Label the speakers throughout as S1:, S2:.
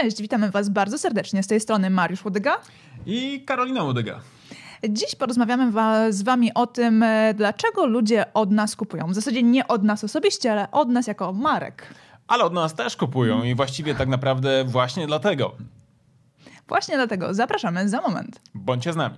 S1: Cześć, witamy Was bardzo serdecznie. Z tej strony Mariusz Łodyga
S2: i Karolina Łodyga.
S1: Dziś porozmawiamy z Wami o tym, e, dlaczego ludzie od nas kupują. W zasadzie nie od nas osobiście, ale od nas jako marek.
S2: Ale od nas też kupują i właściwie tak naprawdę właśnie dlatego.
S1: Właśnie dlatego zapraszamy za moment.
S2: Bądźcie z nami.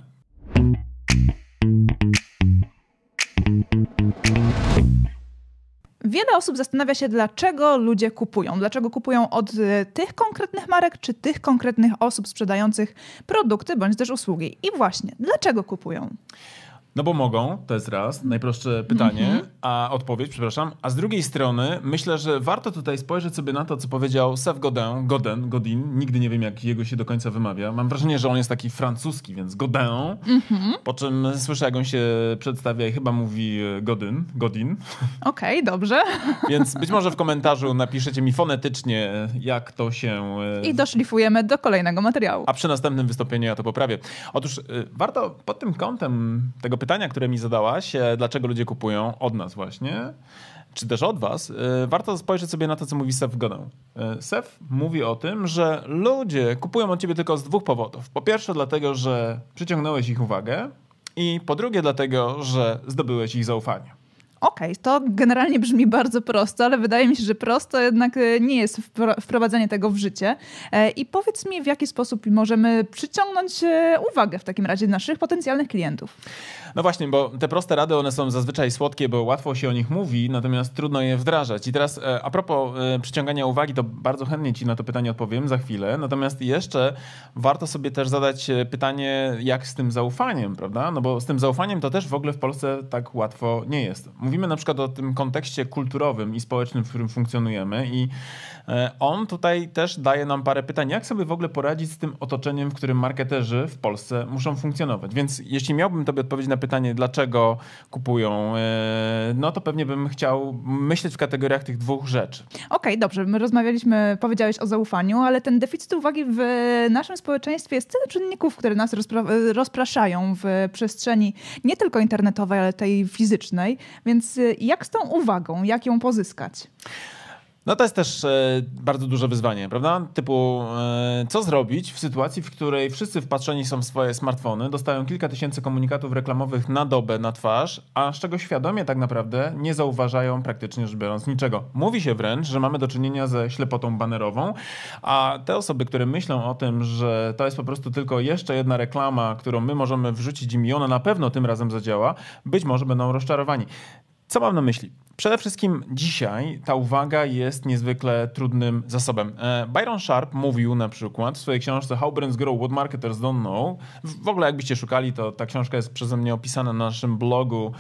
S1: Wiele osób zastanawia się, dlaczego ludzie kupują. Dlaczego kupują od e, tych konkretnych marek, czy tych konkretnych osób sprzedających produkty bądź też usługi. I właśnie, dlaczego kupują?
S2: No bo mogą, to jest raz, najprostsze pytanie, mm -hmm. a odpowiedź, przepraszam. A z drugiej strony myślę, że warto tutaj spojrzeć sobie na to, co powiedział Seth Godin, Godin, Godin, nigdy nie wiem jak jego się do końca wymawia. Mam wrażenie, że on jest taki francuski, więc Godin, mm -hmm. po czym słyszę jak on się przedstawia i chyba mówi e, Godin, Godin.
S1: Okej, okay, dobrze.
S2: Więc być może w komentarzu napiszecie mi fonetycznie, jak to się...
S1: E, I doszlifujemy do kolejnego materiału.
S2: A przy następnym wystąpieniu ja to poprawię. Otóż e, warto pod tym kątem tego pytania, które mi zadałaś, e, dlaczego ludzie kupują od nas właśnie, czy też od was, e, warto spojrzeć sobie na to, co mówi Seth Godin. E, Seth mówi o tym, że ludzie kupują od ciebie tylko z dwóch powodów. Po pierwsze dlatego, że przyciągnąłeś ich uwagę i po drugie dlatego, że zdobyłeś ich zaufanie.
S1: Okej, okay, to generalnie brzmi bardzo prosto, ale wydaje mi się, że prosto jednak e, nie jest wprowadzenie tego w życie. E, I powiedz mi, w jaki sposób możemy przyciągnąć e, uwagę w takim razie naszych potencjalnych klientów.
S2: No właśnie, bo te proste rady, one są zazwyczaj słodkie, bo łatwo się o nich mówi, natomiast trudno je wdrażać. I teraz a propos przyciągania uwagi, to bardzo chętnie ci na to pytanie odpowiem za chwilę. Natomiast jeszcze warto sobie też zadać pytanie, jak z tym zaufaniem, prawda? No bo z tym zaufaniem to też w ogóle w Polsce tak łatwo nie jest mówimy na przykład o tym kontekście kulturowym i społecznym, w którym funkcjonujemy i on tutaj też daje nam parę pytań, jak sobie w ogóle poradzić z tym otoczeniem, w którym marketerzy w Polsce muszą funkcjonować. Więc jeśli miałbym tobie odpowiedzieć na pytanie, dlaczego kupują, e, no to pewnie bym chciał myśleć w kategoriach tych dwóch rzeczy.
S1: Okej, okay, dobrze. My rozmawialiśmy, powiedziałeś o zaufaniu, ale ten deficyt uwagi w naszym społeczeństwie jest tyle czynników, które nas rozpra rozpraszają w przestrzeni nie tylko internetowej, ale tej fizycznej. Więc y, jak z tą uwagą, jak ją pozyskać?
S2: No to jest też e, bardzo duże wyzwanie, prawda? Typu, e, co zrobić w sytuacji, w której wszyscy wpatrzeni są w swoje smartfony, dostają kilka tysięcy komunikatów reklamowych na dobę, na twarz, a z czego świadomie tak naprawdę nie zauważają praktycznie rzecz biorąc niczego. Mówi się wręcz, że mamy do czynienia ze ślepotą banerową, a te osoby, które myślą o tym, że to jest po prostu tylko jeszcze jedna reklama, którą my możemy wrzucić im i ona na pewno tym razem zadziała, być może będą rozczarowani. Co mam na myśli? Przede wszystkim dzisiaj ta uwaga jest niezwykle trudnym zasobem. E, Byron Sharp mówił na przykład w swojej książce How Brands Grow, What Marketers Don't Know. W ogóle jakbyście szukali, to ta książka jest przeze mnie opisana na naszym blogu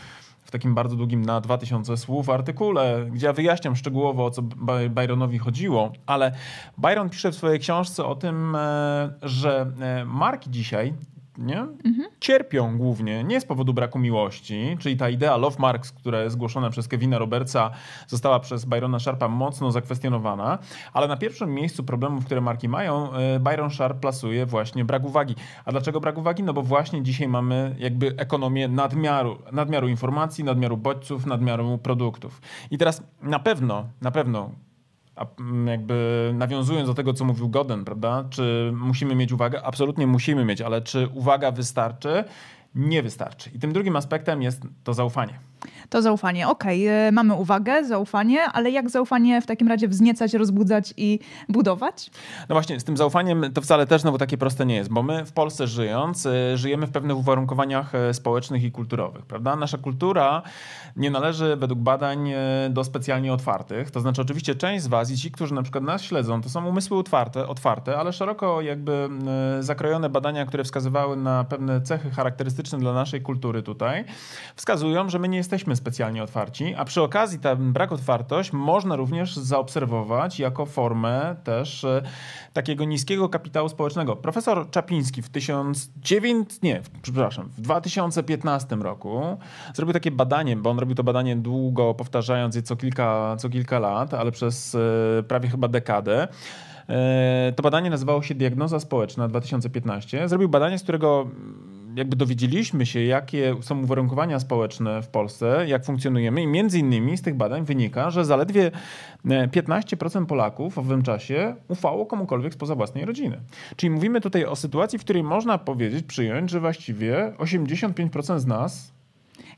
S2: w takim bardzo długim na 2000 słów artykule, gdzie ja wyjaśniam szczegółowo o co Byronowi chodziło, ale Byron pisze w swojej książce o tym, e, że e, marki dzisiaj nie? Mhm. cierpią głównie nie z powodu braku miłości, czyli ta idea Love Marks, która jest zgłoszona przez Kevina Robertsa, została przez Byrona Sharpa mocno zakwestionowana, ale na pierwszym miejscu problemów, które marki mają, e, Byron Sharp plasuje właśnie brak uwagi. A dlaczego brak uwagi? No bo właśnie dzisiaj mamy jakby ekonomię nadmiaru, nadmiaru informacji, nadmiaru bodźców, nadmiaru produktów. I teraz na pewno, na pewno a mm, jakby nawiązując do tego, co mówił Godden, prawda? Czy musimy mieć uwagę? Absolutnie musimy mieć, ale czy uwaga wystarczy? Nie wystarczy. I tym drugim aspektem jest to zaufanie.
S1: To zaufanie. Okej, okay, e, mamy uwagę, zaufanie, ale jak zaufanie w takim razie wzniecać, rozbudzać i budować?
S2: No właśnie, z tym zaufaniem to wcale też znowu takie proste nie jest, bo my w Polsce żyjąc, e, żyjemy w pewnych uwarunkowaniach e, społecznych i kulturowych, prawda? Nasza kultura nie należy według badań do specjalnie otwartych. To znaczy, oczywiście część z Was i ci, którzy na przykład nas śledzą, to są umysły otwarte, otwarte ale szeroko jakby zakrojone badania, które wskazywały na pewne cechy charakterystyczne dla naszej kultury tutaj, wskazują, że my nie jesteśmy specjalnie otwarci, a przy okazji ten brak otwartość można również zaobserwować jako formę też e, takiego niskiego kapitału społecznego. Profesor Czapliński w 1900, nie, przepraszam, w 2015 roku zrobił takie badanie, bo on robił to badanie długo, powtarzając je co kilka, co kilka lat, ale przez e, prawie chyba dekadę to badanie nazywało się Diagnoza Społeczna 2015. Zrobił badanie, z którego jakby dowiedzieliśmy się, jakie są uwarunkowania społeczne w Polsce, jak funkcjonujemy i między innymi z tych badań wynika, że zaledwie 15% e, Polaków w owym czasie ufało komukolwiek spoza własnej rodziny. Czyli mówimy tutaj o sytuacji, w której można powiedzieć, przyjąć, że właściwie 85% z nas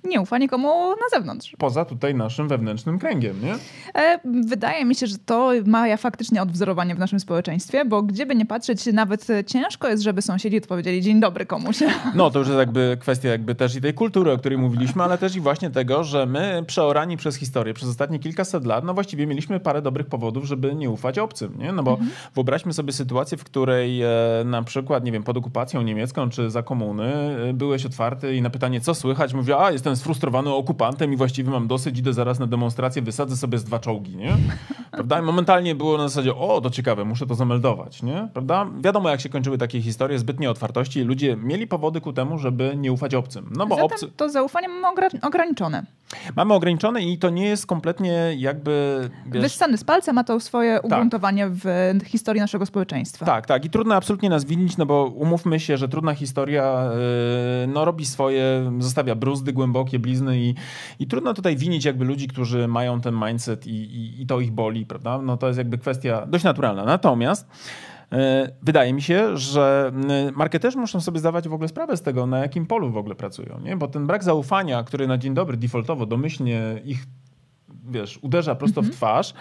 S1: nie ufa nikomu na zewnątrz.
S2: Poza tutaj naszym wewnętrznym kręgiem, nie?
S1: E, wydaje mi się, że to ma faktycznie odwzorowanie w naszym społeczeństwie, bo gdzieby nie patrzeć, nawet ciężko jest, żeby sąsiedzi odpowiedzieli dzień dobry komuś.
S2: No to już jest jakby kwestia jakby też i tej kultury, o której mówiliśmy, ale też i właśnie tego, że my przeorani przez historię, przez ostatnie kilkaset lat, no właściwie mieliśmy parę dobrych powodów, żeby nie ufać obcym, nie? No bo mhm. wyobraźmy sobie sytuację, w której e, na przykład, nie wiem, pod okupacją niemiecką czy za komuny e, byłeś otwarty i na pytanie, co słychać, mówię, a jestem sfrustrowany okupantem i właściwie mam dosyć, idę zaraz na demonstrację, wysadzę sobie z dwa czołgi, nie? Prawda? I momentalnie było na zasadzie, o, to ciekawe, muszę to zameldować, nie? Prawda? Wiadomo, jak się kończyły takie historie, zbytnie otwartości ludzie mieli powody ku temu, żeby nie ufać obcym. No bo
S1: Zatem
S2: obcy...
S1: to zaufanie mamy ograniczone.
S2: Mamy ograniczone i to nie jest kompletnie jakby...
S1: Wiesz... Wyssany z palca ma to swoje tak. ugruntowanie tak. w historii naszego społeczeństwa.
S2: Tak, tak. I trudno absolutnie nas winić, no bo umówmy się, że trudna historia yy, no, robi swoje, zostawia bruzdy głębokie, blizny i, i trudno tutaj winić jakby ludzi, którzy mają ten mindset i, i, i to ich boli, prawda? No to jest jakby kwestia dość naturalna. Natomiast E, wydaje mi się, że marketerzy muszą sobie zdawać w ogóle sprawę z tego, na jakim polu w ogóle pracują. Nie? Bo ten brak zaufania, który na dzień dobry defaultowo domyślnie ich wiesz, uderza prosto w mhm. twarz,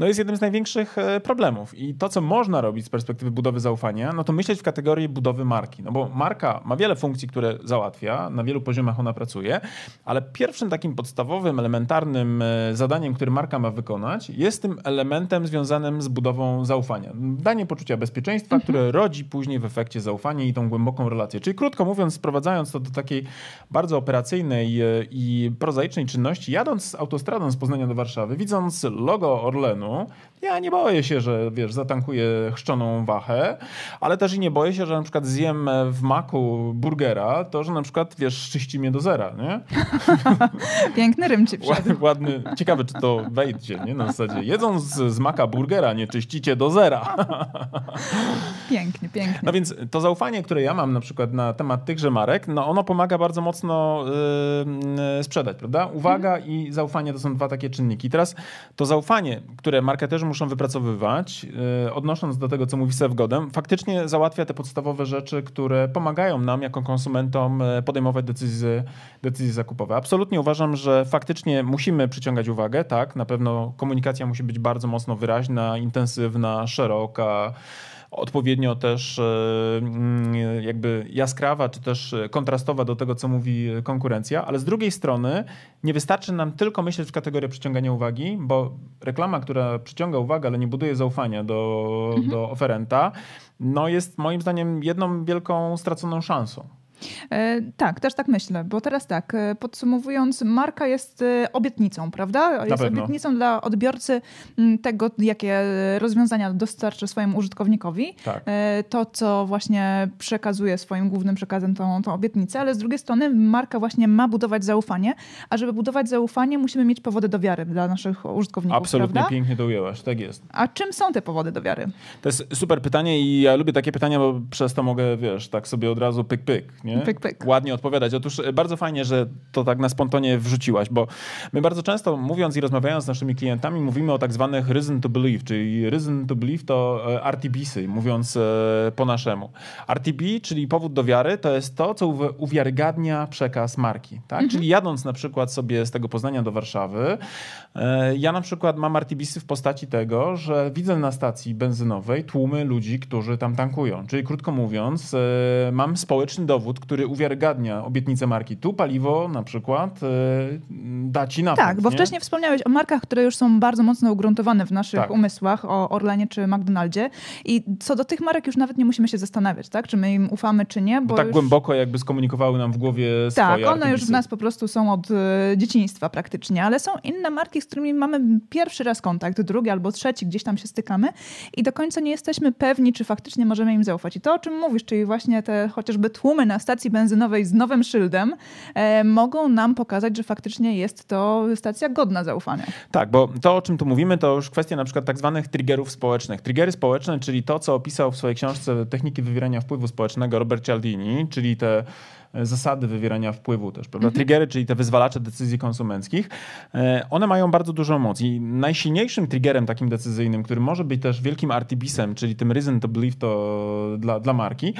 S2: no jest jednym z największych e, problemów. I to, co można robić z perspektywy budowy zaufania, no to myśleć w kategorii budowy marki. No bo marka ma wiele funkcji, które załatwia, na wielu poziomach ona pracuje, ale pierwszym takim podstawowym, elementarnym e, zadaniem, który marka ma wykonać, jest tym elementem związanym z budową zaufania. Danie poczucia bezpieczeństwa, mhm. które rodzi później w efekcie zaufanie i tą głęboką relację. Czyli krótko mówiąc, sprowadzając to do takiej bardzo operacyjnej e, i prozaicznej czynności, jadąc autostradą z Poznania do Warszawy, widząc logo Orlenu, ja nie boję się, że wiesz, zatankuję chrzczoną wachę, ale też i nie boję się, że na przykład zjem w maku burgera, to że na przykład wiesz, szczyści mnie do zera, nie?
S1: Piękny rym ci wszedł.
S2: Ładny, ciekawe czy to wejdzie, nie? Na zasadzie jedząc z, z maka burgera nie czyścicie do zera.
S1: pięknie, pięknie.
S2: No więc to zaufanie, które ja mam na przykład na temat tychże marek, no ono pomaga bardzo mocno yy, sprzedać, prawda? Uwaga mhm. i zaufanie to są dwa takie czynniki. Teraz to zaufanie, które marketerzy muszą wypracowywać, yy, odnosząc do tego, co mówi Seth Godem, faktycznie załatwia te podstawowe rzeczy, które pomagają nam jako konsumentom yy, podejmować decyzje, decyzje zakupowe. Absolutnie uważam, że faktycznie musimy przyciągać uwagę, tak, na pewno komunikacja musi być bardzo mocno wyraźna, intensywna, szeroka, odpowiednio też e, mm, jakby jaskrawa, czy też kontrastowa do tego, co mówi konkurencja, ale z drugiej strony nie wystarczy nam tylko myśleć w kategorię przyciągania uwagi, bo reklama, która przyciąga uwagę, ale nie buduje zaufania do, mhm. do oferenta, no jest moim zdaniem jedną wielką straconą szansą.
S1: E, tak, też tak myślę, bo teraz tak, e, podsumowując, marka jest e, obietnicą, prawda? Jest obietnicą dla odbiorcy tego, jakie rozwiązania dostarczy swojemu użytkownikowi. Tak. To, co właśnie przekazuje swoim głównym przekazem tą, tą obietnicę, ale z drugiej strony marka właśnie ma budować zaufanie, a żeby budować zaufanie, musimy mieć powody do wiary dla naszych użytkowników.
S2: Absolutnie
S1: prawda?
S2: pięknie to ujęłaś, tak jest.
S1: A czym są te powody do wiary?
S2: To jest super pytanie i ja lubię takie pytania, bo przez to mogę, wiesz, tak sobie od razu pyk, pyk. Nie?
S1: Nie? Pyk, pyk.
S2: Ładnie odpowiadać. Otóż e, bardzo fajnie, że to tak na spontonie wrzuciłaś, bo my bardzo często mówiąc i rozmawiając z naszymi klientami, mówimy o tak zwanych reason to believe, czyli reason to believe to e, RTBsy, mówiąc e, po naszemu. RTB, czyli powód do wiary, to jest to, co uwiarygadnia przekaz marki. Tak? Mhm. Czyli jadąc na przykład sobie z tego Poznania do Warszawy, ja na przykład mam RTBsy w postaci tego, że widzę na stacji benzynowej tłumy ludzi, którzy tam tankują. Czyli krótko mówiąc, mam społeczny dowód, który uwiarygadnia obietnicę marki. Tu paliwo na przykład e, da ci napęd.
S1: Tak, bo
S2: nie?
S1: wcześniej wspomniałeś o markach, które już są bardzo mocno ugruntowane w naszych tak. umysłach, o Orlenie czy McDonaldzie i co do tych marek już nawet nie musimy się zastanawiać, tak? czy my im ufamy, czy nie.
S2: Bo, bo tak
S1: już...
S2: głęboko jakby skomunikowały nam w głowie
S1: swoje Tak, one już w nas po prostu są od e, dzieciństwa praktycznie, ale są inne marki, z którymi mamy pierwszy raz kontakt, drugi albo trzeci, gdzieś tam się stykamy i do końca nie jesteśmy pewni, czy faktycznie możemy im zaufać. I to, o czym mówisz, czyli właśnie te chociażby tłumy na stacji benzynowej z nowym szyldem, e, mogą nam pokazać, że faktycznie jest to stacja godna zaufania.
S2: Tak, bo to, o czym tu mówimy, to już kwestia na przykład tak zwanych triggerów społecznych. Triggery społeczne, czyli to, co opisał w swojej książce Techniki wywierania wpływu społecznego Robert Cialdini, czyli te e, zasady wywierania wpływu też, prawda? Mhm. Triggery, czyli te wyzwalacze decyzji konsumenckich, e, one mają bardzo dużą moc i najsilniejszym triggerem takim decyzyjnym, który może być też wielkim artibisem, czyli tym reason to believe to dla, dla marki,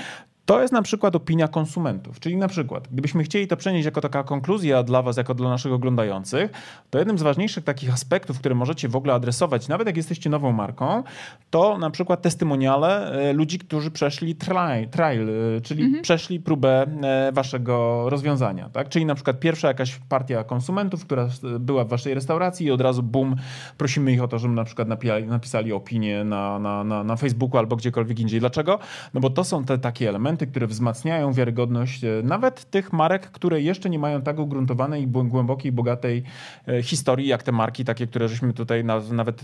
S2: to jest na przykład opinia konsumentów. Czyli na przykład, gdybyśmy chcieli to przenieść jako taka konkluzja dla Was, jako dla naszych oglądających, to jednym z ważniejszych takich aspektów, które możecie w ogóle adresować, nawet jak jesteście nową marką, to na przykład testymoniale e, ludzi, którzy przeszli trial, trial e, czyli mhm. przeszli próbę e, Waszego rozwiązania. Tak? Czyli na przykład pierwsza jakaś partia konsumentów, która była w Waszej restauracji i od razu bum, prosimy ich o to, żeby na przykład napisali, napisali opinię na, na, na, na Facebooku albo gdziekolwiek indziej. Dlaczego? No bo to są te takie elementy, elementy, które wzmacniają wiarygodność e, nawet tych marek, które jeszcze nie mają tak ugruntowanej, głębokiej, bogatej e, historii, jak te marki takie, które żeśmy tutaj nawet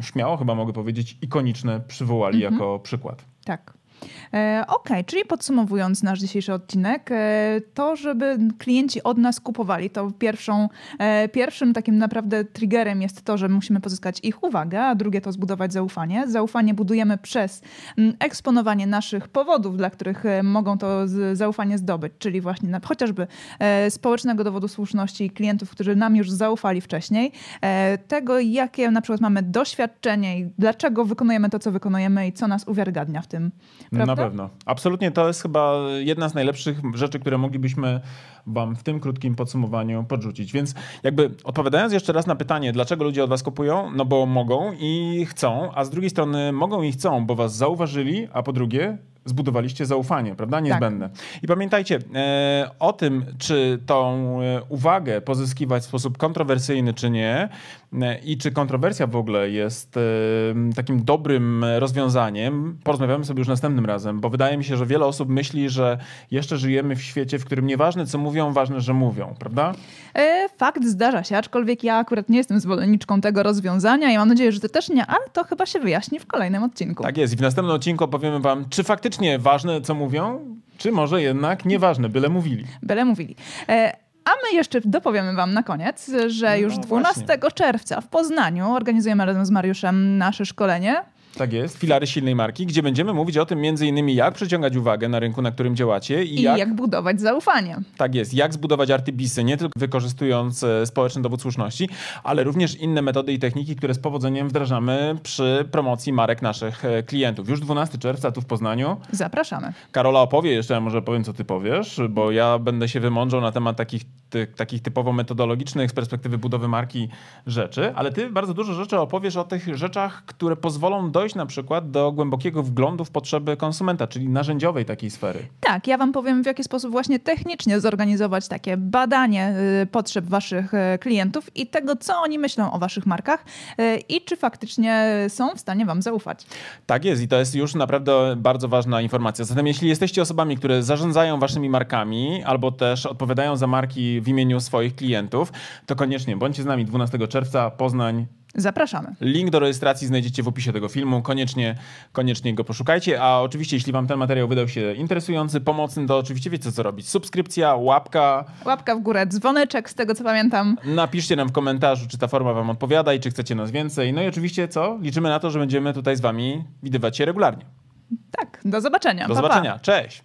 S2: śmiało chyba mogę powiedzieć ikoniczne przywołali mhm. jako przykład.
S1: Tak. E, ok, czyli podsumowując nasz dzisiejszy odcinek, e, to, żeby klienci od nas kupowali, to pierwszą, e, pierwszym takim naprawdę triggerem jest to, że musimy pozyskać ich uwagę, a drugie to zbudować zaufanie. Zaufanie budujemy przez eksponowanie naszych powodów, dla których mogą to zaufanie zdobyć, czyli właśnie na, chociażby społecznego dowodu słuszności klientów, którzy nam już zaufali wcześniej, tego, jakie na przykład mamy doświadczenie i dlaczego wykonujemy to, co wykonujemy i co nas uwiarygadnia w tym Prawda?
S2: Na pewno. Absolutnie to jest chyba jedna z najlepszych rzeczy, które moglibyśmy Wam w tym krótkim podsumowaniu podrzucić. Więc jakby odpowiadając jeszcze raz na pytanie, dlaczego ludzie od Was kupują, no bo mogą i chcą, a z drugiej strony mogą i chcą, bo Was zauważyli, a po drugie zbudowaliście zaufanie, prawda? Niezbędne. Tak. I pamiętajcie e, o tym, czy tą e, uwagę pozyskiwać w sposób kontrowersyjny, czy nie, e, i czy kontrowersja w ogóle jest e, takim dobrym rozwiązaniem, porozmawiamy sobie już następnym razem, bo wydaje mi się, że wiele osób myśli, że jeszcze żyjemy w świecie, w którym nieważne co mówią, ważne, że mówią, prawda?
S1: E, fakt zdarza się, aczkolwiek ja akurat nie jestem zwolenniczką tego rozwiązania i mam nadzieję, że ty też nie, ale to chyba się wyjaśni w kolejnym odcinku.
S2: Tak jest i w następnym odcinku opowiemy wam, czy faktycznie faktycznie ważne, co mówią, czy może jednak nieważne, byle mówili.
S1: Byle mówili. E, a my jeszcze dopowiemy Wam na koniec, że no już 12 właśnie. czerwca w Poznaniu organizujemy razem z Mariuszem nasze szkolenie
S2: tak jest, filary silnej marki, gdzie będziemy mówić o tym między innymi, jak przyciągać uwagę na rynku, na którym działacie
S1: i, I jak, jak, budować zaufanie.
S2: Tak jest, jak zbudować artybisy, nie tylko wykorzystując e, społeczny dowód słuszności, ale również inne metody i techniki, które z powodzeniem wdrażamy przy promocji marek naszych e, klientów. Już 12 czerwca tu w Poznaniu.
S1: Zapraszamy.
S2: Karola opowie jeszcze, może powiem, co ty powiesz, bo ja będę się wymądrzał na temat takich, ty, takich typowo metodologicznych z perspektywy budowy marki rzeczy, ale ty bardzo dużo rzeczy opowiesz o tych rzeczach, które pozwolą dojść dojść na przykład do głębokiego wglądu w potrzeby konsumenta, czyli narzędziowej takiej sfery.
S1: Tak, ja wam powiem w jaki sposób właśnie technicznie zorganizować takie badanie y, potrzeb waszych y, klientów i tego, co oni myślą o waszych markach y, i czy faktycznie są w stanie wam zaufać.
S2: Tak jest i to jest już naprawdę bardzo ważna informacja. Zatem jeśli jesteście osobami, które zarządzają waszymi markami albo też odpowiadają za marki w imieniu swoich klientów, to koniecznie bądźcie z nami 12 czerwca Poznań
S1: Zapraszamy.
S2: Link do rejestracji znajdziecie w opisie tego filmu. Koniecznie, koniecznie go poszukajcie. A oczywiście, jeśli Wam ten materiał wydał się interesujący, pomocny, to oczywiście wiecie, co robić. Subskrypcja, łapka.
S1: Łapka w górę, dzwoneczek, z tego co pamiętam.
S2: Napiszcie nam w komentarzu, czy ta forma Wam odpowiada i czy chcecie nas więcej. No i oczywiście, co? Liczymy na to, że będziemy tutaj z Wami widywać się regularnie.
S1: Tak, do zobaczenia.
S2: Do pa, zobaczenia. Pa. Cześć.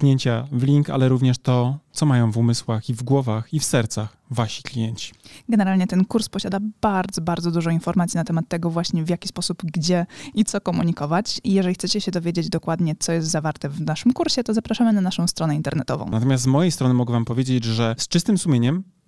S3: kliknięcia w link, ale również to, co mają w umysłach i w głowach i w sercach wasi klienci.
S1: Generalnie ten kurs posiada bardzo, bardzo dużo informacji na temat tego właśnie w jaki sposób, gdzie i co komunikować. I jeżeli chcecie się dowiedzieć dokładnie, co jest zawarte w naszym kursie, to zapraszamy na naszą stronę internetową.
S3: Natomiast z mojej strony mogę wam powiedzieć, że z czystym sumieniem